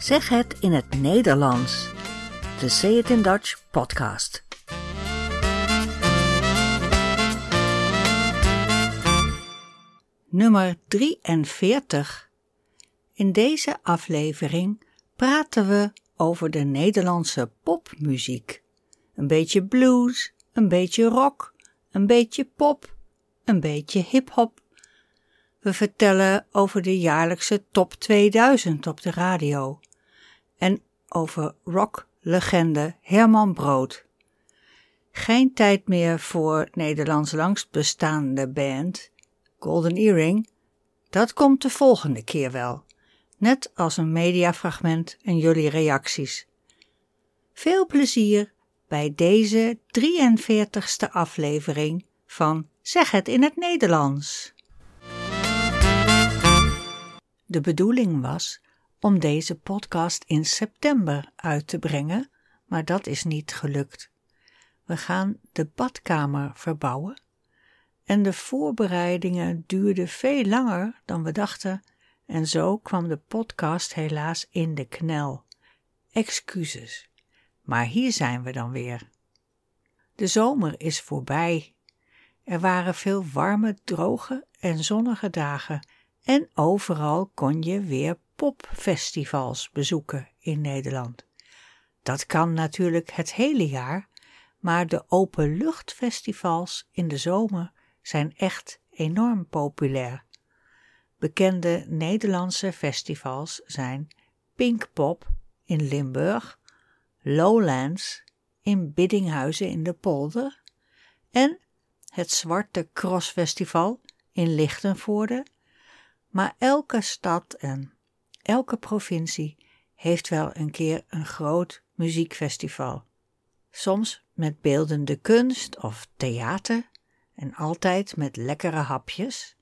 Zeg het in het Nederlands. De Say It in Dutch podcast. Nummer 43. In deze aflevering praten we over de Nederlandse popmuziek. Een beetje blues, een beetje rock, een beetje pop, een beetje hip-hop. We vertellen over de jaarlijkse top 2000 op de radio en over rocklegende Herman Brood. Geen tijd meer voor Nederlands langst bestaande band Golden Earring. Dat komt de volgende keer wel, net als een mediafragment en jullie reacties. Veel plezier bij deze 43ste aflevering van Zeg het in het Nederlands. De bedoeling was om deze podcast in september uit te brengen, maar dat is niet gelukt. We gaan de badkamer verbouwen en de voorbereidingen duurden veel langer dan we dachten en zo kwam de podcast helaas in de knel. Excuses. Maar hier zijn we dan weer. De zomer is voorbij. Er waren veel warme, droge en zonnige dagen en overal kon je weer popfestivals bezoeken in Nederland. Dat kan natuurlijk het hele jaar, maar de openluchtfestivals in de zomer zijn echt enorm populair. Bekende Nederlandse festivals zijn Pinkpop in Limburg, Lowlands in Biddinghuizen in de Polder en het Zwarte Cross Festival in Lichtenvoorde. Maar elke stad en elke provincie heeft wel een keer een groot muziekfestival. Soms met beeldende kunst of theater en altijd met lekkere hapjes.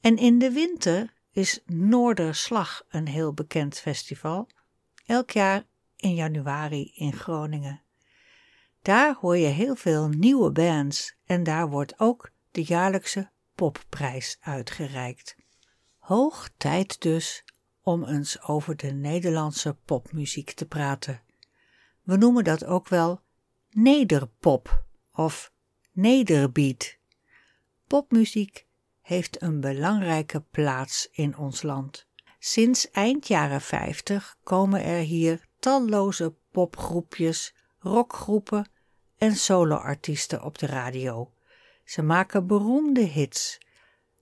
En in de winter is Noorderslag een heel bekend festival, elk jaar in januari in Groningen. Daar hoor je heel veel nieuwe bands en daar wordt ook de jaarlijkse popprijs uitgereikt. Hoog tijd dus om eens over de Nederlandse popmuziek te praten. We noemen dat ook wel nederpop of nederbeat. Popmuziek heeft een belangrijke plaats in ons land. Sinds eind jaren 50 komen er hier talloze popgroepjes, rockgroepen en soloartiesten op de radio. Ze maken beroemde hits.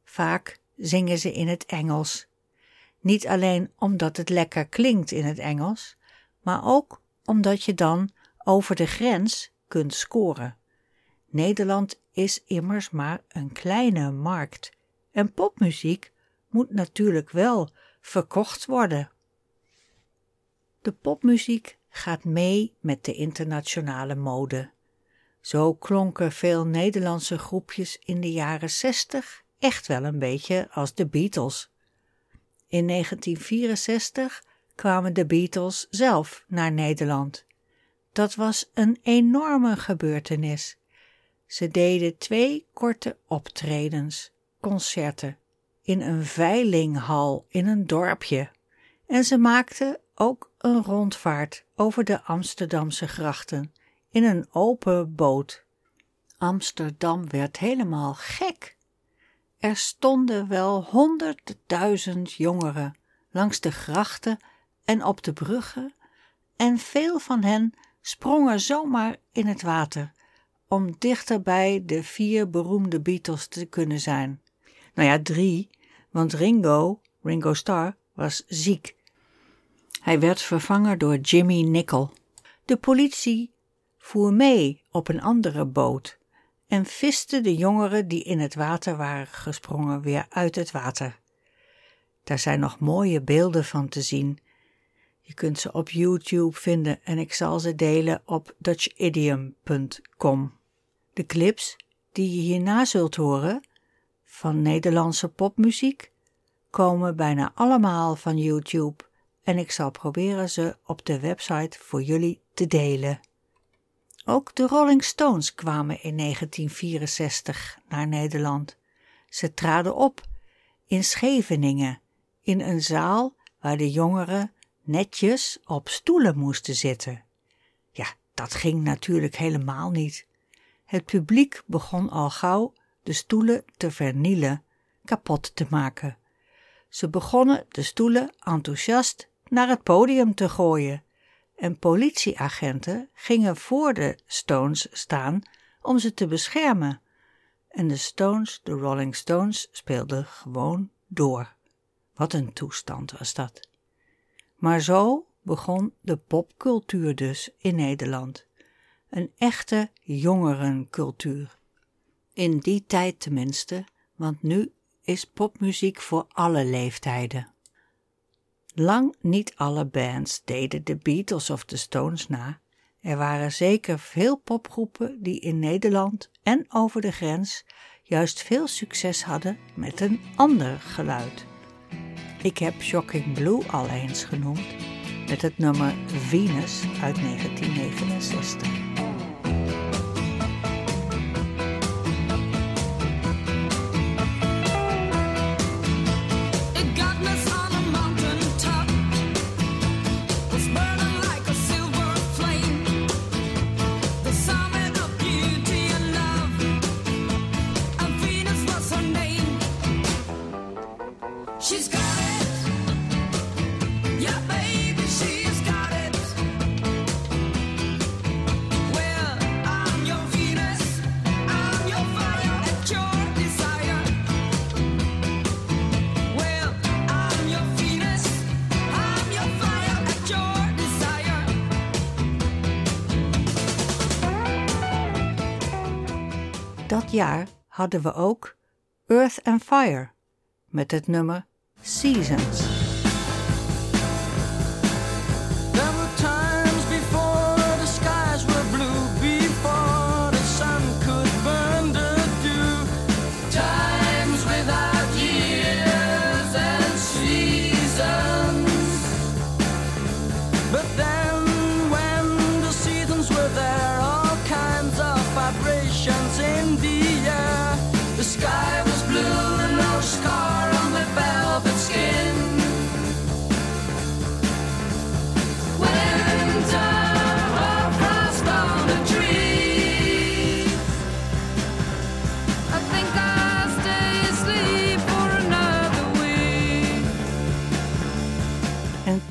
Vaak zingen ze in het Engels. Niet alleen omdat het lekker klinkt in het Engels, maar ook omdat je dan over de grens kunt scoren. Nederland is immers maar een kleine markt en popmuziek moet natuurlijk wel verkocht worden. De popmuziek gaat mee met de internationale mode. Zo klonken veel Nederlandse groepjes in de jaren zestig echt wel een beetje als de Beatles. In 1964 kwamen de Beatles zelf naar Nederland. Dat was een enorme gebeurtenis. Ze deden twee korte optredens, concerten, in een veilinghal in een dorpje. En ze maakten ook een rondvaart over de Amsterdamse grachten in een open boot. Amsterdam werd helemaal gek. Er stonden wel honderdduizend jongeren langs de grachten en op de bruggen, en veel van hen sprongen zomaar in het water om dichter bij de vier beroemde Beatles te kunnen zijn. Nou ja, drie, want Ringo, Ringo Starr, was ziek. Hij werd vervangen door Jimmy Nickel. De politie voer mee op een andere boot en viste de jongeren die in het water waren gesprongen weer uit het water. Daar zijn nog mooie beelden van te zien. Je kunt ze op YouTube vinden en ik zal ze delen op dutchidiom.com. De clips die je hierna zult horen van Nederlandse popmuziek komen bijna allemaal van YouTube en ik zal proberen ze op de website voor jullie te delen. Ook de Rolling Stones kwamen in 1964 naar Nederland. Ze traden op in Scheveningen, in een zaal waar de jongeren netjes op stoelen moesten zitten. Ja, dat ging natuurlijk helemaal niet. Het publiek begon al gauw de stoelen te vernielen, kapot te maken. Ze begonnen de stoelen enthousiast naar het podium te gooien en politieagenten gingen voor de Stones staan om ze te beschermen. En de Stones, de Rolling Stones, speelden gewoon door. Wat een toestand was dat. Maar zo begon de popcultuur dus in Nederland. Een echte jongerencultuur. In die tijd tenminste, want nu is popmuziek voor alle leeftijden. Lang niet alle bands deden de Beatles of de Stones na. Er waren zeker veel popgroepen die in Nederland en over de grens juist veel succes hadden met een ander geluid. Ik heb Shocking Blue al eens genoemd met het nummer Venus uit 1969. Hadden we ook Earth and Fire met het nummer Seasons.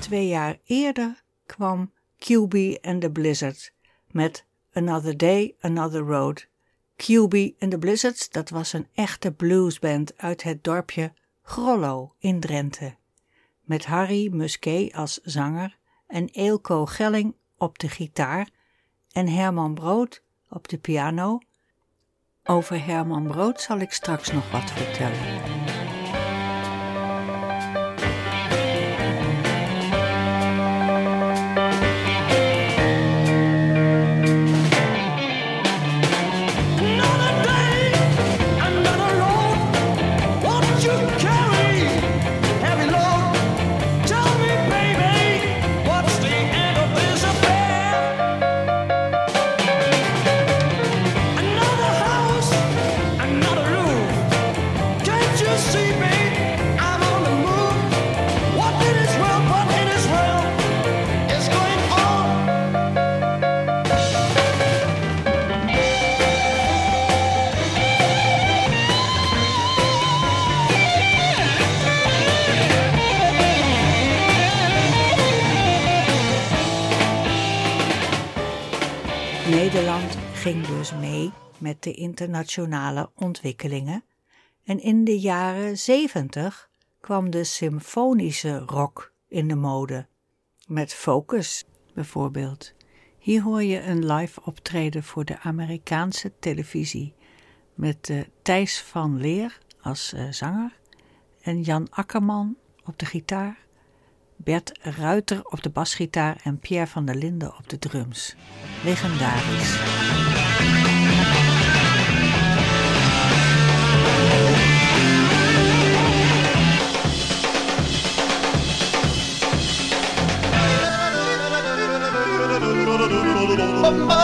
Twee jaar eerder kwam QB and the Blizzard met Another Day, Another Road. QB and the Blizzards, dat was een echte bluesband uit het dorpje Grollo in Drenthe. Met Harry Musquet als zanger en Eelco Gelling op de gitaar en Herman Brood op de piano. Over Herman Brood zal ik straks nog wat vertellen. Ging dus mee met de internationale ontwikkelingen en in de jaren zeventig kwam de symfonische rock in de mode, met Focus bijvoorbeeld. Hier hoor je een live optreden voor de Amerikaanse televisie met uh, Thijs van Leer als uh, zanger en Jan Akkerman op de gitaar Bert Ruiter op de basgitaar en Pierre van der Linden op de drums. Legendarisch. Bumba,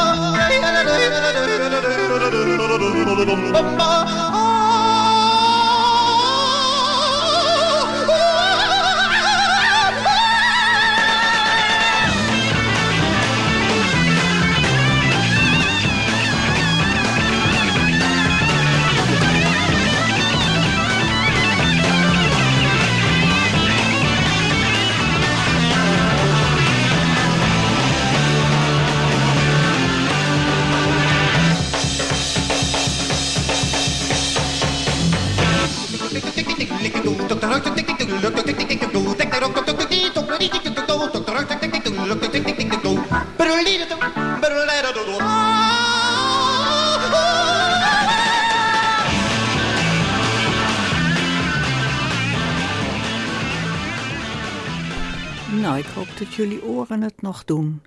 Nou, ik hoop dat jullie oren het nog doen.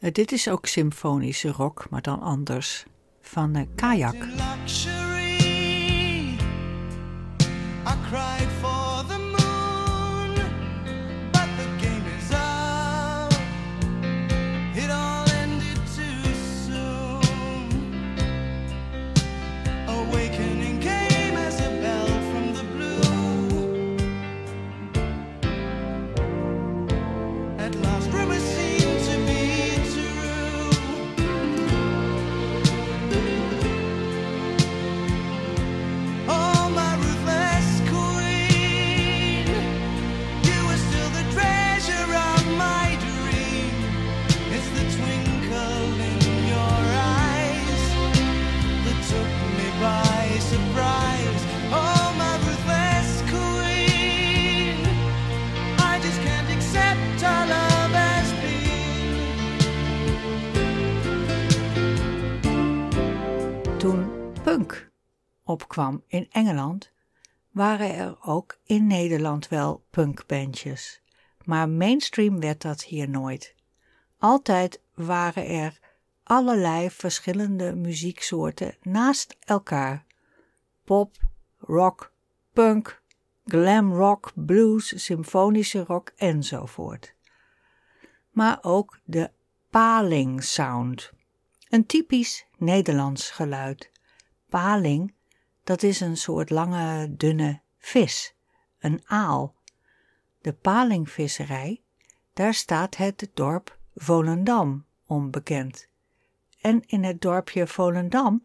Uh, dit is ook symfonische rock, maar dan anders. Van uh, Kayak. Opkwam in Engeland, waren er ook in Nederland wel punkbandjes. Maar mainstream werd dat hier nooit. Altijd waren er allerlei verschillende muzieksoorten naast elkaar. Pop, rock, punk, glam rock, blues, symfonische rock enzovoort. Maar ook de paling sound, een typisch Nederlands geluid. Paling dat is een soort lange, dunne vis, een aal. De palingvisserij, daar staat het dorp Volendam onbekend. En in het dorpje Volendam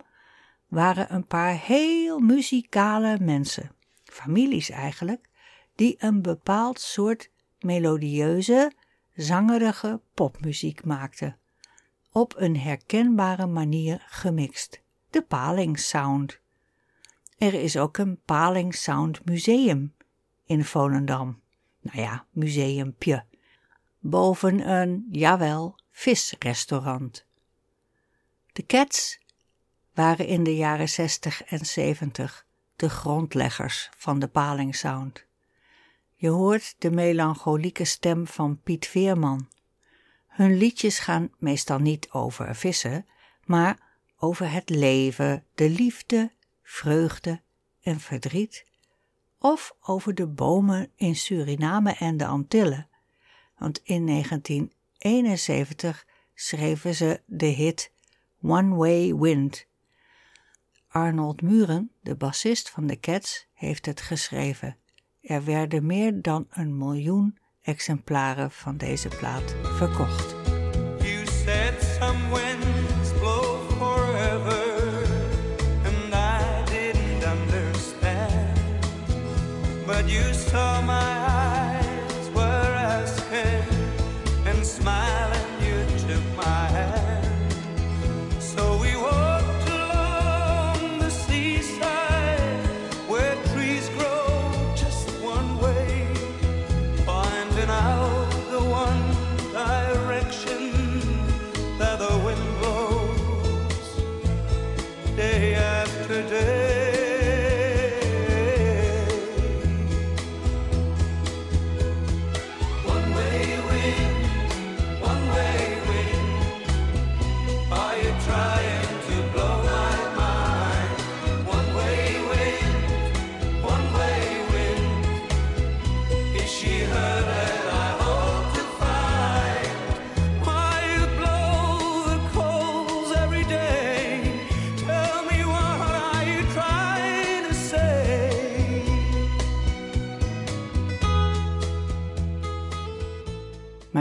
waren een paar heel muzikale mensen, families eigenlijk, die een bepaald soort melodieuze, zangerige popmuziek maakten, op een herkenbare manier gemixt, de palingsound. Er is ook een Paling Sound Museum in Volendam. Nou ja, museumpje. Boven een, jawel, visrestaurant. De Cats waren in de jaren 60 en 70 de grondleggers van de Paling Sound. Je hoort de melancholieke stem van Piet Veerman. Hun liedjes gaan meestal niet over vissen, maar over het leven, de liefde vreugde en verdriet, of over de bomen in Suriname en de Antillen, want in 1971 schreven ze de hit One Way Wind. Arnold Muren, de bassist van de Cats, heeft het geschreven. Er werden meer dan een miljoen exemplaren van deze plaat verkocht.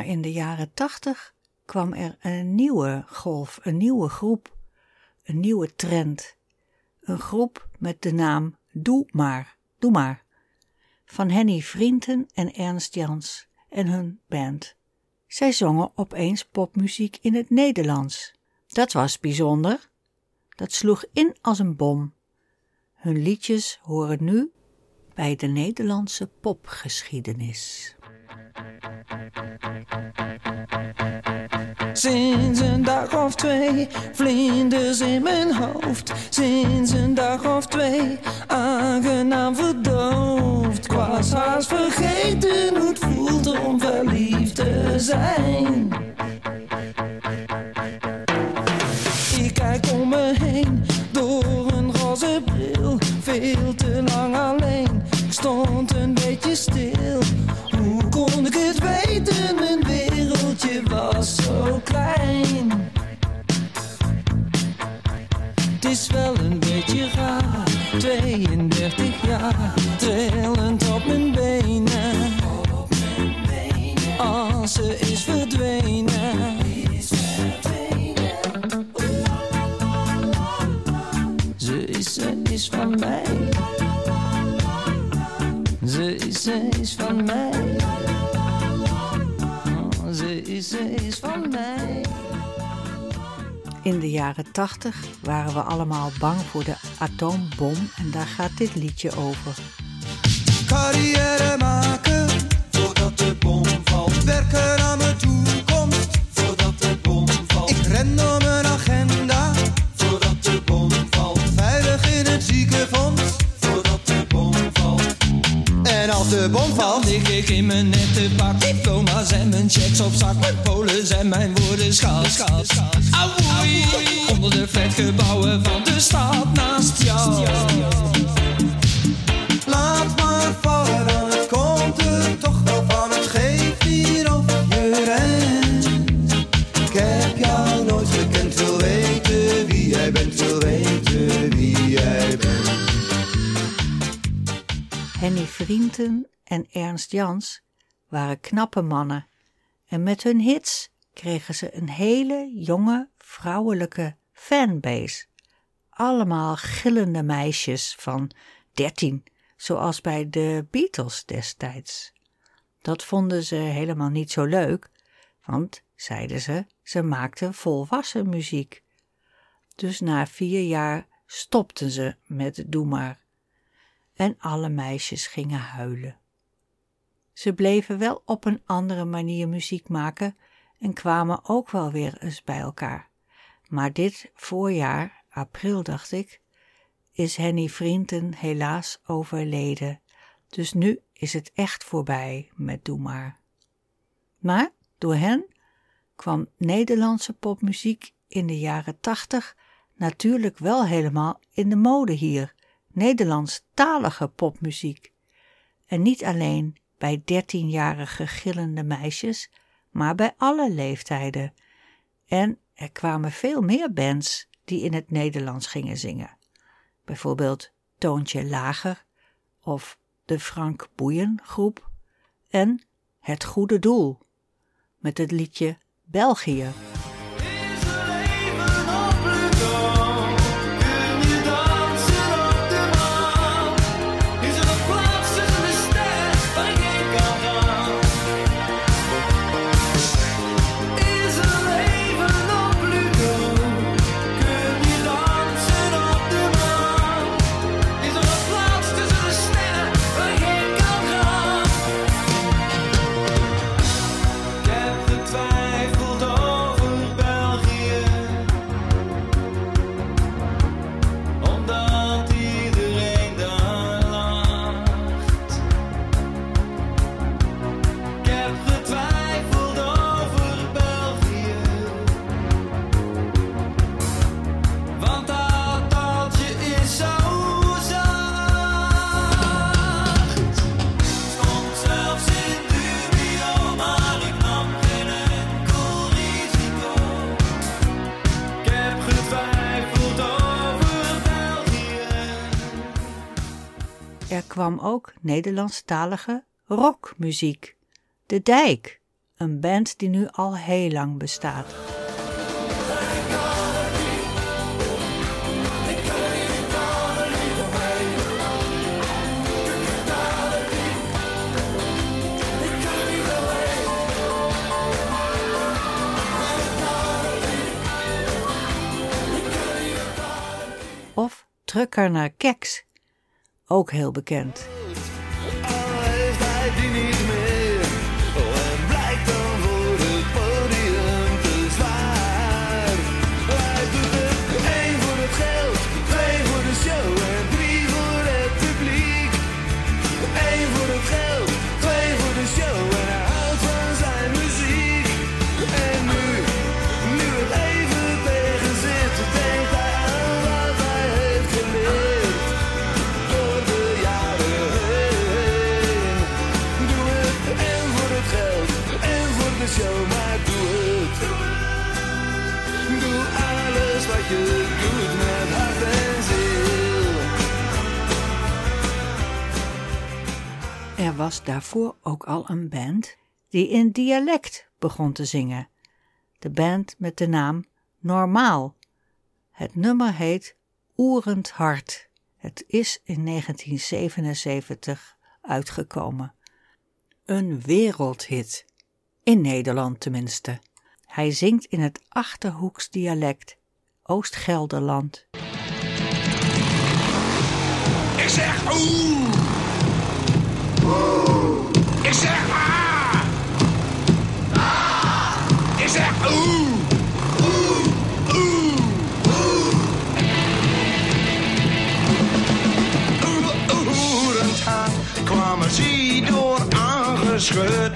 In de jaren tachtig kwam er een nieuwe golf, een nieuwe groep, een nieuwe trend. Een groep met de naam Doe maar, Doe maar. Van Henny Vrienden en Ernst Jans en hun band. Zij zongen opeens popmuziek in het Nederlands. Dat was bijzonder. Dat sloeg in als een bom. Hun liedjes horen nu bij de Nederlandse popgeschiedenis. Sinds een dag of twee, vlinders in mijn hoofd. Sinds een dag of twee, aangenaam verdoofd. Ik haast vergeten hoe het voelt om verliefd te zijn. Ik kijk om me heen, door een roze bril. Veel te lang alleen, stond een beetje stil. Zo klein. Het is wel een beetje raar, 32 jaar, trillend op mijn benen. Als ze is verdwenen. Ze is, ze is van mij. Ze is, ze is van mij. Ze is van mij. In de jaren 80 waren we allemaal bang voor de atoombom en daar gaat dit liedje over. Carrière maken voordat de bom valt. Werken mijn checks op zak. Mijn polen zijn mijn woorden. Auwoei, onder de flatgebouwen van de stad naast jou. laat maar vallen dan het komt er toch wel van. Het geeft hier of je rent. Ik heb jou nooit gekend, wil weten wie jij bent, wil weten wie jij bent. Henny Vrienden en Ernst Jans waren knappe mannen en met hun hits kregen ze een hele jonge vrouwelijke fanbase. Allemaal gillende meisjes van dertien, zoals bij de Beatles destijds. Dat vonden ze helemaal niet zo leuk, want, zeiden ze, ze maakten volwassen muziek. Dus na vier jaar stopten ze met Doe maar en alle meisjes gingen huilen. Ze bleven wel op een andere manier muziek maken en kwamen ook wel weer eens bij elkaar. Maar dit voorjaar, april dacht ik, is Henny Vrienden helaas overleden. Dus nu is het echt voorbij met Doe maar. Maar door hen kwam Nederlandse popmuziek in de jaren tachtig natuurlijk wel helemaal in de mode hier. Nederlandstalige popmuziek. En niet alleen bij dertienjarige gillende meisjes, maar bij alle leeftijden. En er kwamen veel meer bands die in het Nederlands gingen zingen. Bijvoorbeeld Toontje Lager of de Frank Boeien groep en Het Goede Doel met het liedje België. Kwam ook Nederlandstalige rockmuziek. De Dijk, een band die nu al heel lang bestaat. Of Trucker naar Keks, ook heel bekend. Daarvoor ook al een band die in dialect begon te zingen. De band met de naam Normaal. Het nummer heet Oerend Hart. Het is in 1977 uitgekomen. Een wereldhit. In Nederland tenminste. Hij zingt in het Achterhoeks dialect, Oost-Gelderland. Ik zeg oeh. Zeg ah. Ah. Ik zeg oeh. Oeh. Oeh. Haar kwamen ze door aangeschud.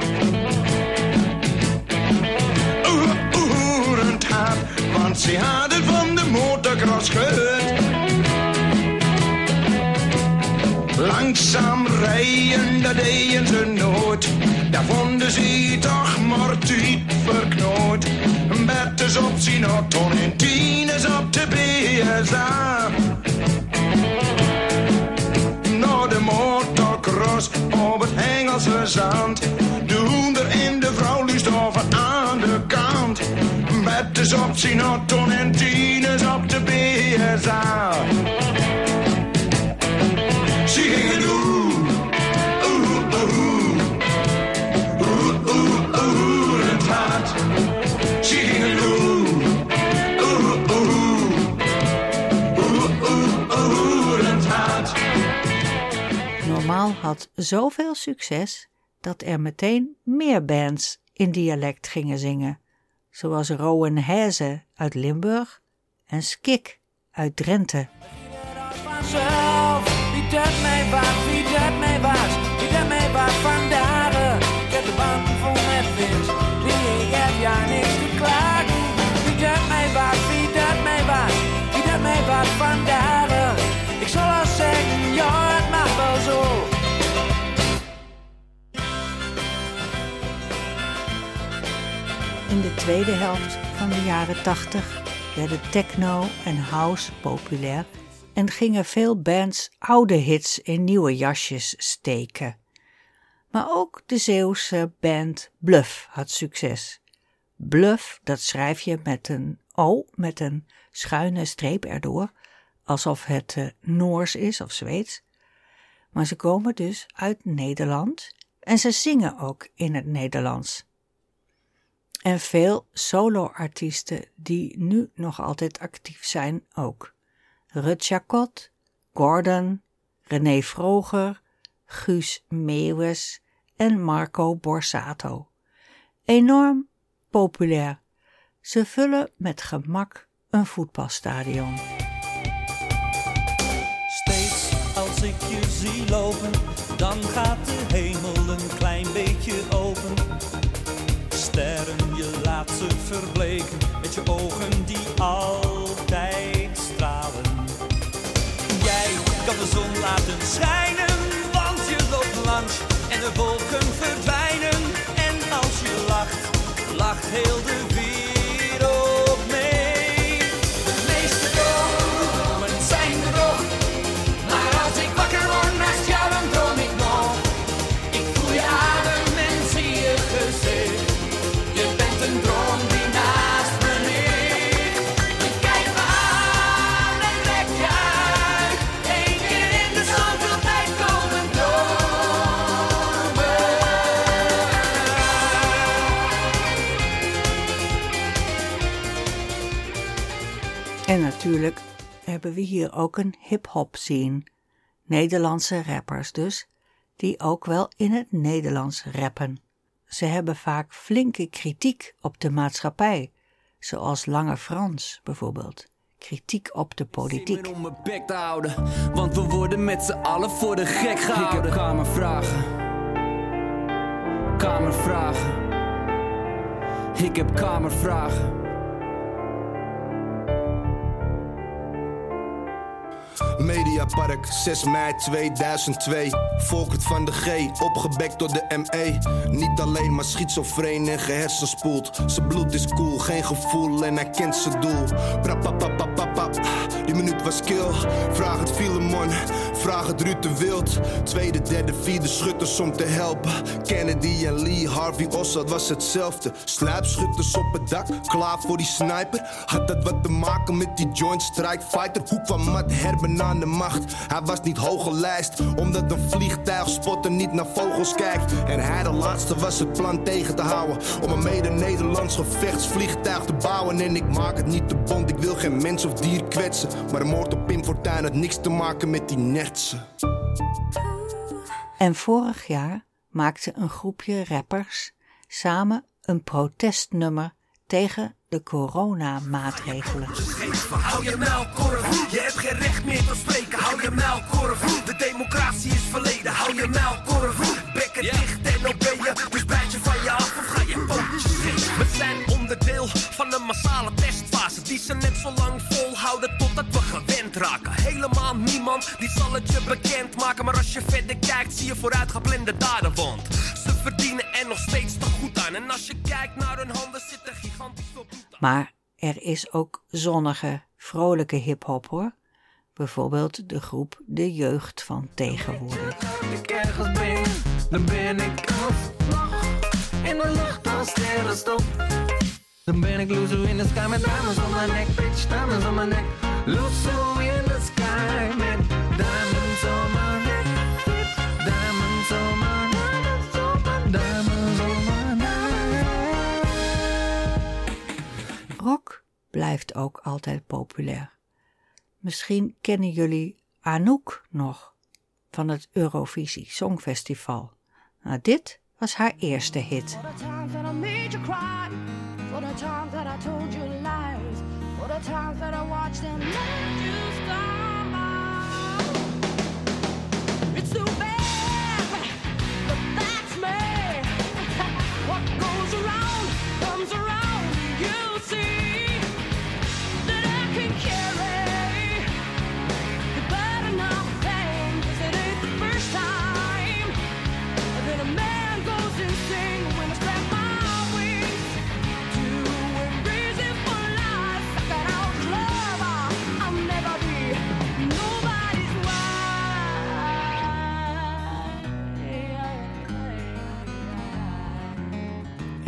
Haar, want ze hadden van de motorcross gehoord. Langzaam rijden, dat deden ze nooit. Daar vonden ze toch maar diep verknoot. Betters op auto en tieners op de BSA. Naar de motocross op het Engelse zand. De hoender en de vrouw over aan de kant. Betters op auto en tieners op de BSA. Oeh, oeh, oeh, oeh, oeh, oeh. Normaal had zoveel succes dat er meteen meer bands in dialect gingen zingen, zoals Rowan Heze uit Limburg en Skik uit Drenthe. Dat mij was, wie dat mij was, wie dat mij was vandaag. Ik heb de band vol met vis, die ik heb ja niks te klagen. Wie dat mij was, wie dat mij was, wie dat mij was vandaag. Ik zal al zeggen, ja het mag wel zo. In de tweede helft van de jaren 80 werden techno en house populair en gingen veel bands oude hits in nieuwe jasjes steken. Maar ook de Zeeuwse band Bluff had succes. Bluff, dat schrijf je met een O, met een schuine streep erdoor, alsof het eh, Noors is of Zweeds. Maar ze komen dus uit Nederland en ze zingen ook in het Nederlands. En veel solo-artiesten die nu nog altijd actief zijn ook. Rut Jacot, Gordon, René Vroger, Guus Meeuwis en Marco Borsato. Enorm populair. Ze vullen met gemak een voetbalstadion. Steeds als ik je zie lopen, dan gaat de hemel een klein beetje open. Sterren, je laat ze verbleken met je ogen die altijd laten schijnen, want je loopt langs en de wolken verdwijnen. En als je lacht, lacht heel de En natuurlijk hebben we hier ook een hip-hop scene. Nederlandse rappers dus, die ook wel in het Nederlands rappen. Ze hebben vaak flinke kritiek op de maatschappij, zoals Lange Frans bijvoorbeeld. Kritiek op de politiek. om mijn bek te houden, want we worden met z'n allen voor de gek gehouden. Ik heb kamervragen, kamervragen. Ik heb kamervragen. Mediapark, 6 mei 2002. Volkert van de G, opgebekt door de ME. Niet alleen maar schizofreen en gehersenspoeld. Zijn bloed is cool, geen gevoel en hij kent zijn doel. Brapapapapapap, die minuut was kill. Vraag het Filemon, vraag het Ruud de Wild. Tweede, derde, vierde schutters om te helpen. Kennedy en Lee, Harvey Oswald was hetzelfde. Sluipschutters op het dak, klaar voor die sniper. Had dat wat te maken met die joint strike fighter? Hoe kwam Matt Herben de macht? Hij was niet hoge lijst, omdat een vliegtuigspotter niet naar vogels kijkt. En hij de laatste was het plan tegen te houden. Om een mede-Nederlands gevechtsvliegtuig te bouwen. En ik maak het niet te bond, ik wil geen mens of dier kwetsen. Maar de moord op Pim Fortuyn had niks te maken met die nertsen. En vorig jaar maakte een groepje rappers samen een protestnummer tegen de coronamaatregelen. Hou je muilkorf, je hebt geen recht meer tot spreken. Hou je muilkorf, de democratie is verleden. Hou je muilkorf, bekken dicht en je. Dus bijt je van je af of ga je pootjes. We zijn onderdeel van een massale testfase. Die ze net zo lang volhouden totdat we gewend raken. Helemaal niemand die zal het je bekend maken. Maar als je verder kijkt, zie je vooruit geplande daden. Want verdienen er nog steeds te goed aan. En als je kijkt naar hun handen, zit er gigantisch aan. Maar er is ook zonnige, vrolijke hip-hop hoor. Bijvoorbeeld de groep De Jeugd van Tegenwoordig. ik ergens ben, dan ben ik alsnog in de lucht als sterrenstof. Dan ben ik loser in the sky met diamonds on my neck, bitch, diamonds on my neck. Loser in the sky met diamonds blijft ook altijd populair. Misschien kennen jullie Anouk nog van het Eurovisie Songfestival. Nou, dit was haar eerste hit.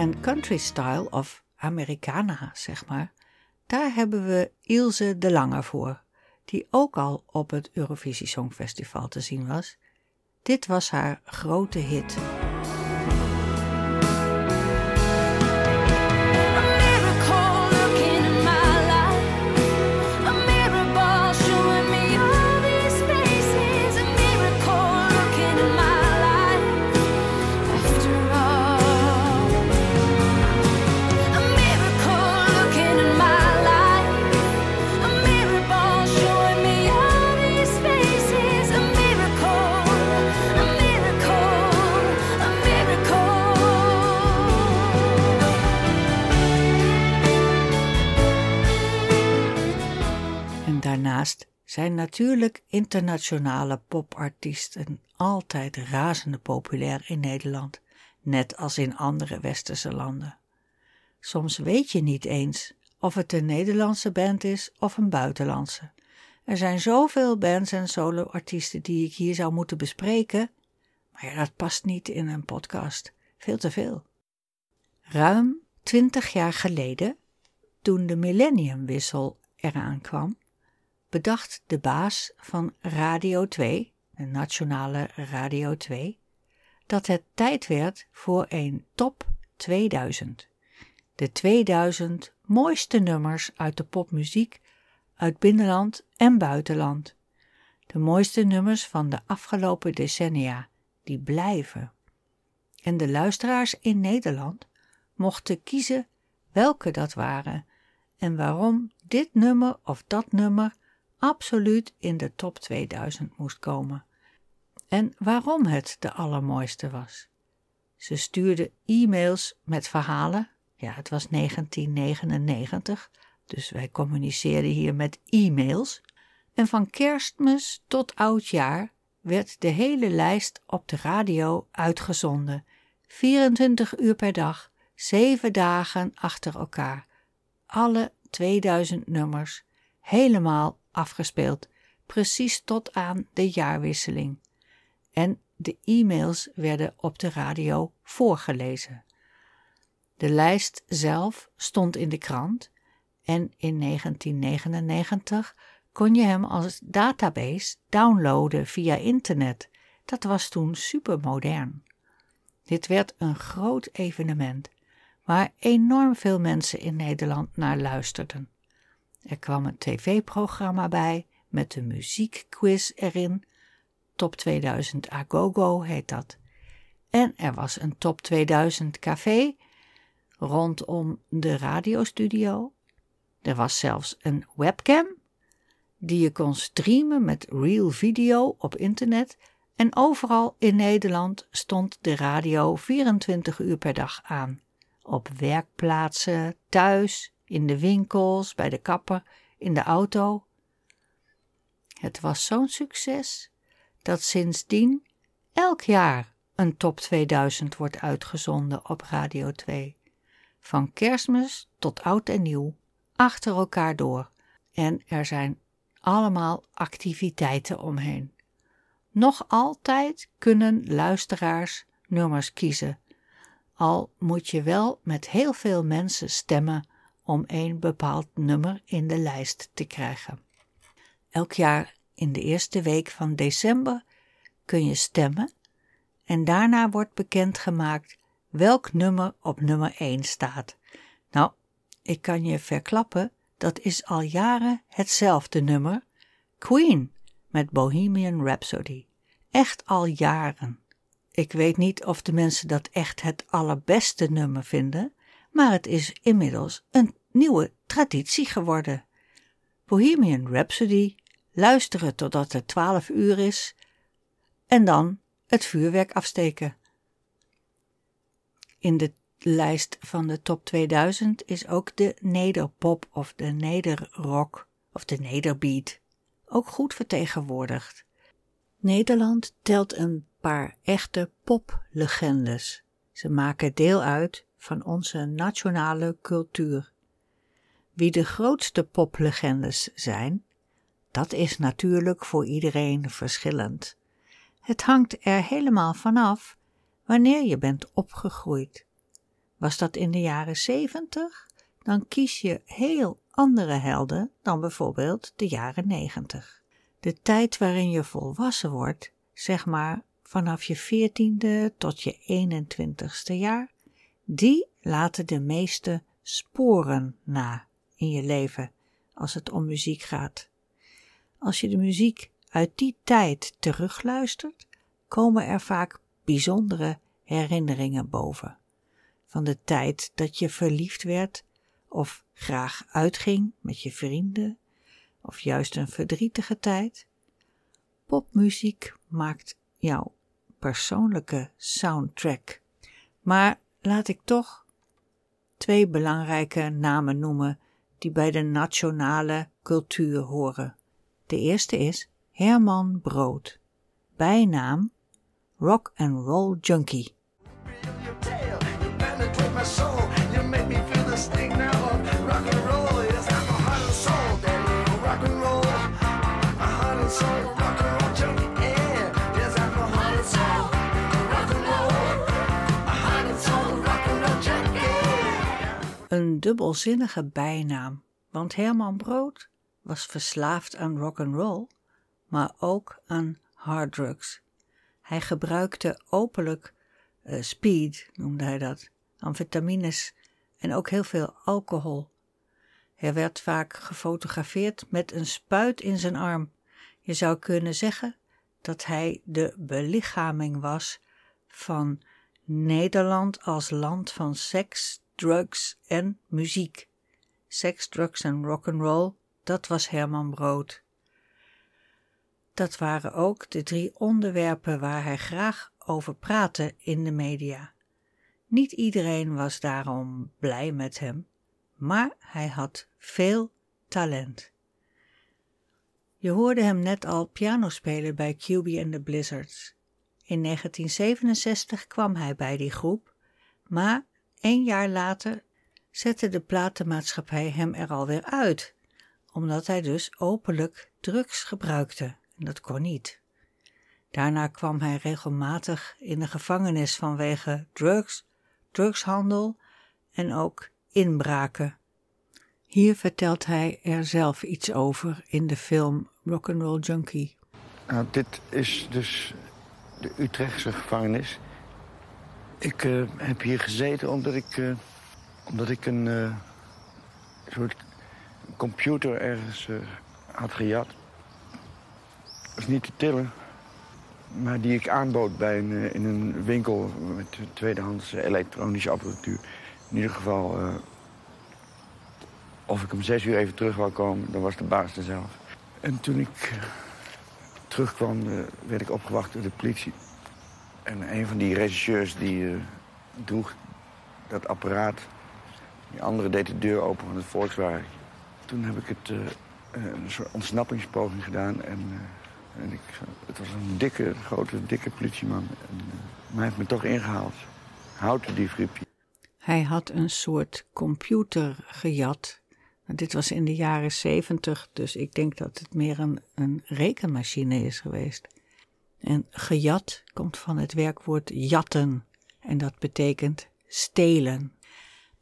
En country style of Americana, zeg maar, daar hebben we Ilse de Lange voor, die ook al op het Eurovisie Songfestival te zien was. Dit was haar grote hit. Daarnaast zijn natuurlijk internationale popartiesten altijd razende populair in Nederland, net als in andere westerse landen. Soms weet je niet eens of het een Nederlandse band is of een buitenlandse. Er zijn zoveel bands en soloartiesten die ik hier zou moeten bespreken, maar ja, dat past niet in een podcast. Veel te veel. Ruim twintig jaar geleden, toen de millenniumwissel eraan kwam, bedacht de baas van Radio 2, de nationale Radio 2, dat het tijd werd voor een top 2000. De 2000 mooiste nummers uit de popmuziek uit binnenland en buitenland. De mooiste nummers van de afgelopen decennia, die blijven. En de luisteraars in Nederland mochten kiezen welke dat waren en waarom dit nummer of dat nummer absoluut in de top 2000 moest komen. En waarom het de allermooiste was. Ze stuurden e-mails met verhalen. Ja, het was 1999, dus wij communiceerden hier met e-mails. En van kerstmis tot oudjaar werd de hele lijst op de radio uitgezonden. 24 uur per dag, 7 dagen achter elkaar. Alle 2000 nummers, helemaal afgespeeld, precies tot aan de jaarwisseling. En de e-mails werden op de radio voorgelezen. De lijst zelf stond in de krant en in 1999 kon je hem als database downloaden via internet. Dat was toen supermodern. Dit werd een groot evenement waar enorm veel mensen in Nederland naar luisterden. Er kwam een tv-programma bij met de muziekquiz erin. Top 2000 Agogo heet dat. En er was een Top 2000 café rondom de radiostudio. Er was zelfs een webcam die je kon streamen met real video op internet en overal in Nederland stond de radio 24 uur per dag aan. Op werkplaatsen, thuis, in de winkels, bij de kapper, in de auto. Het was zo'n succes dat sindsdien elk jaar een top 2000 wordt uitgezonden op Radio 2. Van kerstmis tot oud en nieuw, achter elkaar door. En er zijn allemaal activiteiten omheen. Nog altijd kunnen luisteraars nummers kiezen, al moet je wel met heel veel mensen stemmen om een bepaald nummer in de lijst te krijgen. Elk jaar in de eerste week van december kun je stemmen en daarna wordt bekendgemaakt welk nummer op nummer 1 staat. Nou, ik kan je verklappen, dat is al jaren hetzelfde nummer. Queen met Bohemian Rhapsody. Echt al jaren. Ik weet niet of de mensen dat echt het allerbeste nummer vinden, maar het is inmiddels een nieuwe traditie geworden. Bohemian Rhapsody, luisteren totdat het 12 uur is en dan het vuurwerk afsteken. In de lijst van de top 2000 is ook de nederpop of de nederrock of de nederbeat ook goed vertegenwoordigd. Nederland telt een paar echte poplegendes. Ze maken deel uit van onze nationale cultuur. Wie de grootste poplegendes zijn, dat is natuurlijk voor iedereen verschillend. Het hangt er helemaal vanaf wanneer je bent opgegroeid. Was dat in de jaren zeventig, dan kies je heel andere helden dan bijvoorbeeld de jaren negentig. De tijd waarin je volwassen wordt, zeg maar vanaf je veertiende tot je 21ste jaar, die laten de meeste sporen na in je leven als het om muziek gaat. Als je de muziek uit die tijd terugluistert, komen er vaak bijzondere herinneringen boven. Van de tijd dat je verliefd werd of graag uitging met je vrienden, of juist een verdrietige tijd. Popmuziek maakt jouw persoonlijke soundtrack. Maar laat ik toch twee belangrijke namen noemen die bij de nationale cultuur horen. De eerste is Herman Brood, bijnaam Rock and Roll Junkie. Een dubbelzinnige bijnaam, want Herman Brood was verslaafd aan rock and roll, maar ook aan harddrugs. Hij gebruikte openlijk uh, speed, noemde hij dat, amfetamines en ook heel veel alcohol. Hij werd vaak gefotografeerd met een spuit in zijn arm. Je zou kunnen zeggen dat hij de belichaming was van Nederland als land van seks, drugs en muziek. Seks, drugs en rock'n'roll, dat was Herman Brood. Dat waren ook de drie onderwerpen waar hij graag over praatte in de media. Niet iedereen was daarom blij met hem, maar hij had veel talent. Je hoorde hem net al piano spelen bij QB and the Blizzards. In 1967 kwam hij bij die groep, maar één jaar later zette de platenmaatschappij hem er alweer uit, omdat hij dus openlijk drugs gebruikte. En dat kon niet. Daarna kwam hij regelmatig in de gevangenis vanwege drugs, drugshandel en ook inbraken. Hier vertelt hij er zelf iets over in de film Rock'n'Roll Junkie. Nou, dit is dus de Utrechtse gevangenis. Ik eh, heb hier gezeten omdat ik, eh, omdat ik een eh, soort computer ergens had gejat. Dat is niet te tillen. Maar die ik aanbood bij een, in een winkel met tweedehands elektronische apparatuur. In ieder geval, of ik om zes uur even terug wou komen, dan was de baas er zelf. En toen ik terugkwam, werd ik opgewacht door de politie. En een van die regisseurs die eh, droeg dat apparaat. Die andere deed de deur open van het Volkswagen. Toen heb ik het, eh, eh, een soort ontsnappingspoging gedaan. En, en ik, het was een dikke, grote, dikke politieman. En, maar hij heeft me toch ingehaald. Houten die riep Hij had een soort computer gejat. Dit was in de jaren zeventig, dus ik denk dat het meer een, een rekenmachine is geweest. En gejat komt van het werkwoord jatten en dat betekent stelen.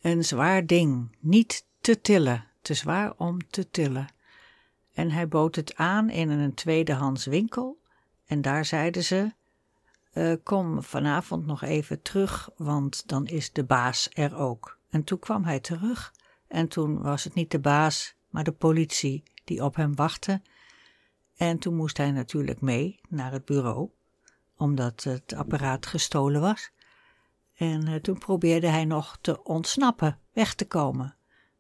Een zwaar ding, niet te tillen, te zwaar om te tillen. En hij bood het aan in een tweedehands winkel en daar zeiden ze, eh, kom vanavond nog even terug, want dan is de baas er ook. En toen kwam hij terug en toen was het niet de baas, maar de politie die op hem wachtte. En toen moest hij natuurlijk mee naar het bureau, omdat het apparaat gestolen was. En eh, toen probeerde hij nog te ontsnappen, weg te komen.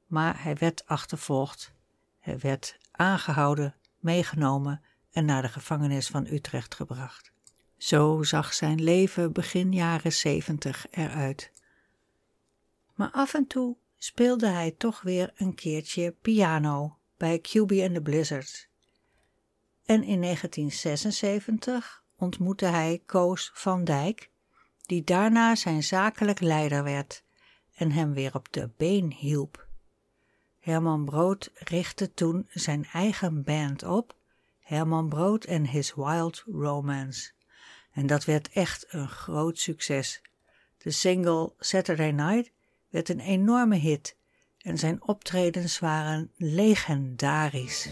Maar hij werd achtervolgd, hij werd aangehouden, meegenomen en naar de gevangenis van Utrecht gebracht. Zo zag zijn leven begin jaren zeventig eruit. Maar af en toe speelde hij toch weer een keertje piano bij QB and the Blizzards. En in 1976 ontmoette hij Koos van Dijk, die daarna zijn zakelijk leider werd en hem weer op de been hielp. Herman Brood richtte toen zijn eigen band op, Herman Brood en His Wild Romance. En dat werd echt een groot succes. De single Saturday Night werd een enorme hit en zijn optredens waren legendarisch.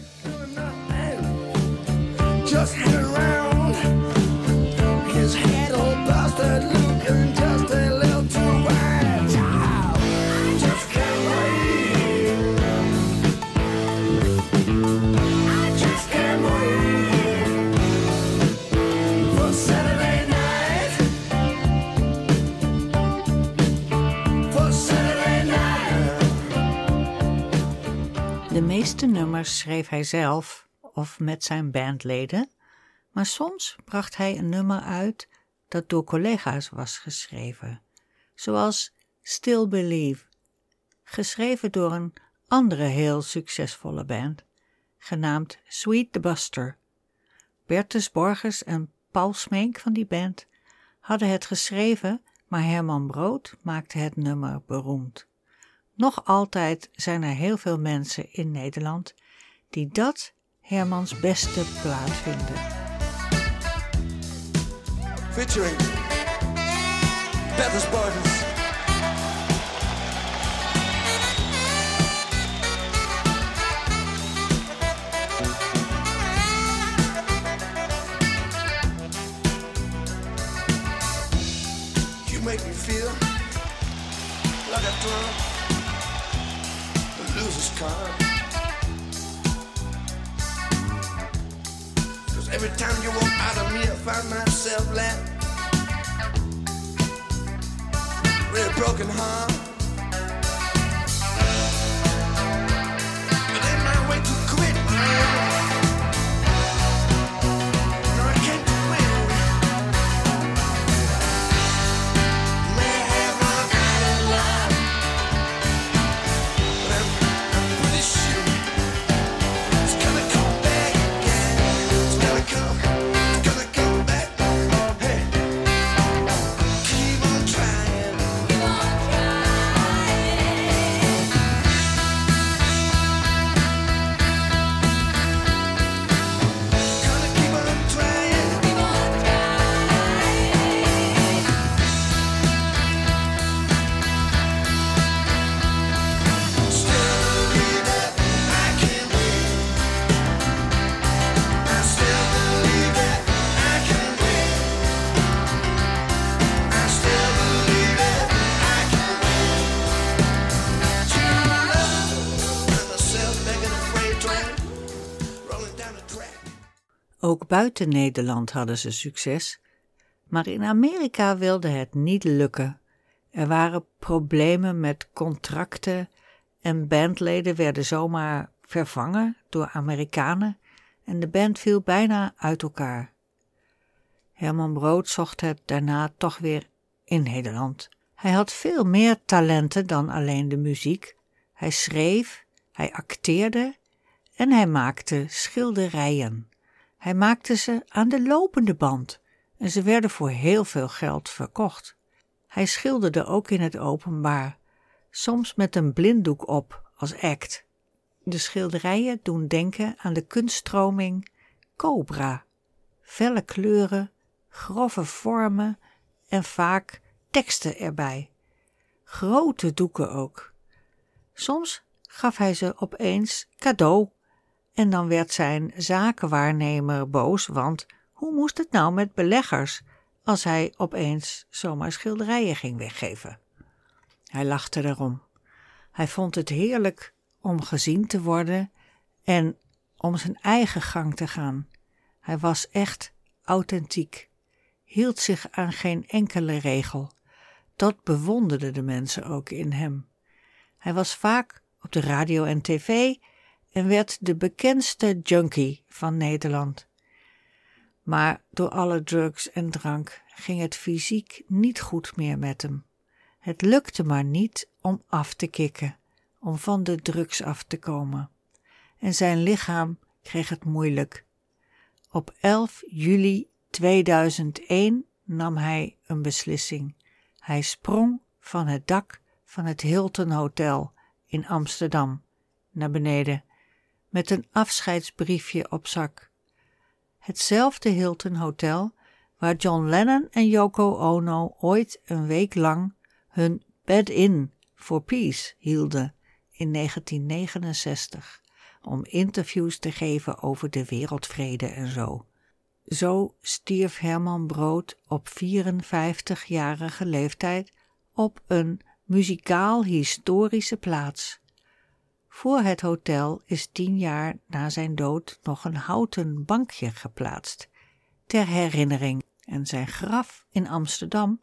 Just around. His looking just a. De meeste nummers schreef hij zelf of met zijn bandleden, maar soms bracht hij een nummer uit dat door collega's was geschreven, zoals Still Believe, geschreven door een andere heel succesvolle band, genaamd Sweet the Buster. Bertus Borgers en Paul Smeek van die band hadden het geschreven, maar Herman Brood maakte het nummer beroemd. Nog altijd zijn er heel veel mensen in Nederland die dat Hermans beste plaat vinden. featuring Bertus Borges. You make me feel like a drunk, a loser's card. Cause every time you walk out of me, I find myself left with a broken heart. It ain't my way to quit, buiten Nederland hadden ze succes, maar in Amerika wilde het niet lukken. Er waren problemen met contracten en bandleden werden zomaar vervangen door Amerikanen en de band viel bijna uit elkaar. Herman Brood zocht het daarna toch weer in Nederland. Hij had veel meer talenten dan alleen de muziek. Hij schreef, hij acteerde en hij maakte schilderijen. Hij maakte ze aan de lopende band en ze werden voor heel veel geld verkocht. Hij schilderde ook in het openbaar, soms met een blinddoek op als act. De schilderijen doen denken aan de kunststroming Cobra. Felle kleuren, grove vormen en vaak teksten erbij. Grote doeken ook. Soms gaf hij ze opeens cadeau en dan werd zijn zakenwaarnemer boos, want hoe moest het nou met beleggers als hij opeens zomaar schilderijen ging weggeven? Hij lachte erom. Hij vond het heerlijk om gezien te worden en om zijn eigen gang te gaan. Hij was echt authentiek, hield zich aan geen enkele regel. Dat bewonderden de mensen ook in hem. Hij was vaak op de radio en tv en werd de bekendste junkie van Nederland. Maar door alle drugs en drank ging het fysiek niet goed meer met hem. Het lukte maar niet om af te kicken, om van de drugs af te komen. En zijn lichaam kreeg het moeilijk. Op 11 juli 2001 nam hij een beslissing. Hij sprong van het dak van het Hilton Hotel in Amsterdam naar beneden met een afscheidsbriefje op zak. Hetzelfde Hilton Hotel waar John Lennon en Yoko Ono ooit een week lang hun bed-in for peace hielden in 1969 om interviews te geven over de wereldvrede en zo. Zo stierf Herman Brood op 54-jarige leeftijd op een muzikaal historische plaats. Voor het hotel is tien jaar na zijn dood nog een houten bankje geplaatst, ter herinnering, en zijn graf in Amsterdam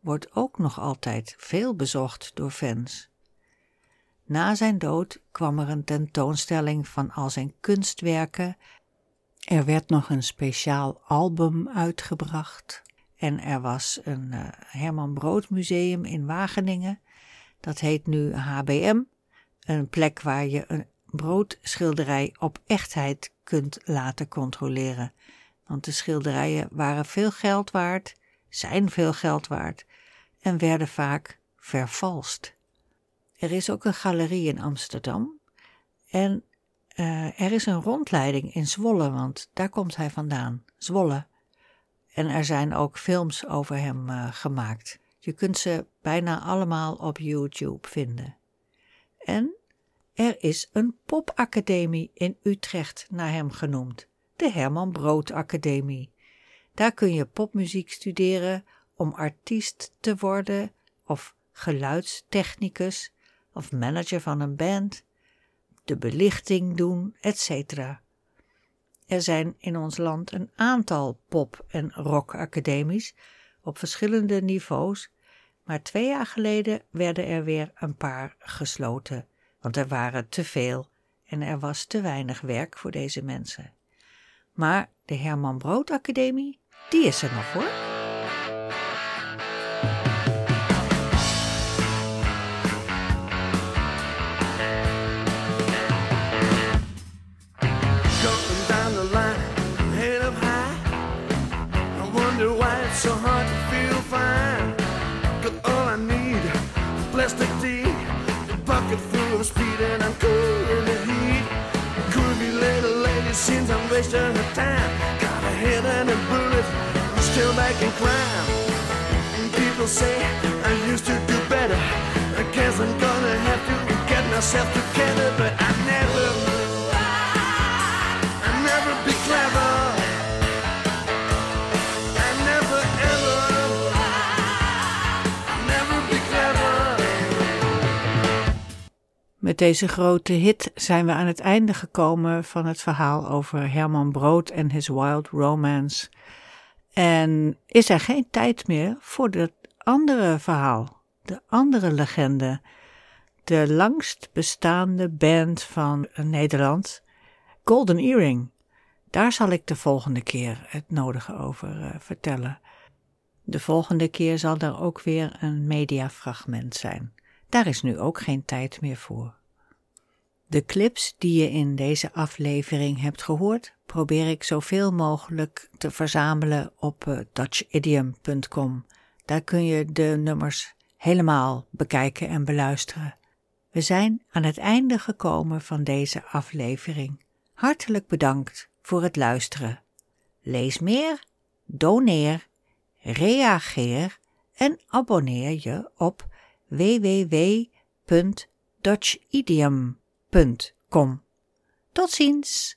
wordt ook nog altijd veel bezocht door fans. Na zijn dood kwam er een tentoonstelling van al zijn kunstwerken. Er werd nog een speciaal album uitgebracht. En er was een uh, Herman Brood Museum in Wageningen. Dat heet nu HBM. Een plek waar je een broodschilderij op echtheid kunt laten controleren. Want de schilderijen waren veel geld waard, zijn veel geld waard en werden vaak vervalst. Er is ook een galerie in Amsterdam. En uh, er is een rondleiding in Zwolle, want daar komt hij vandaan. Zwolle. En er zijn ook films over hem uh, gemaakt. Je kunt ze bijna allemaal op YouTube vinden. En er is een popacademie in Utrecht naar hem genoemd. De Herman Brood Academie. Daar kun je popmuziek studeren om artiest te worden of geluidstechnicus of manager van een band, de belichting doen, etc. Er zijn in ons land een aantal pop- en rockacademies op verschillende niveaus, maar twee jaar geleden werden er weer een paar gesloten, want er waren te veel en er was te weinig werk voor deze mensen. Maar de Herman Brood Academie, die is er nog hoor. Seems I'm wasting her time. Got a head and a bullet, still making in crime. And people say I used to do better. I guess I'm gonna have to get myself together, Met deze grote hit zijn we aan het einde gekomen van het verhaal over Herman Brood en his wild romance. En is er geen tijd meer voor het andere verhaal, de andere legende, de langst bestaande band van Nederland, Golden Earring. Daar zal ik de volgende keer het nodige over uh, vertellen. De volgende keer zal er ook weer een mediafragment zijn. Daar is nu ook geen tijd meer voor. De clips die je in deze aflevering hebt gehoord, probeer ik zoveel mogelijk te verzamelen op uh, dutchidiom.com. Daar kun je de nummers helemaal bekijken en beluisteren. We zijn aan het einde gekomen van deze aflevering. Hartelijk bedankt voor het luisteren. Lees meer, doneer, reageer en abonneer je op www.dutchidiom.com. Tot ziens!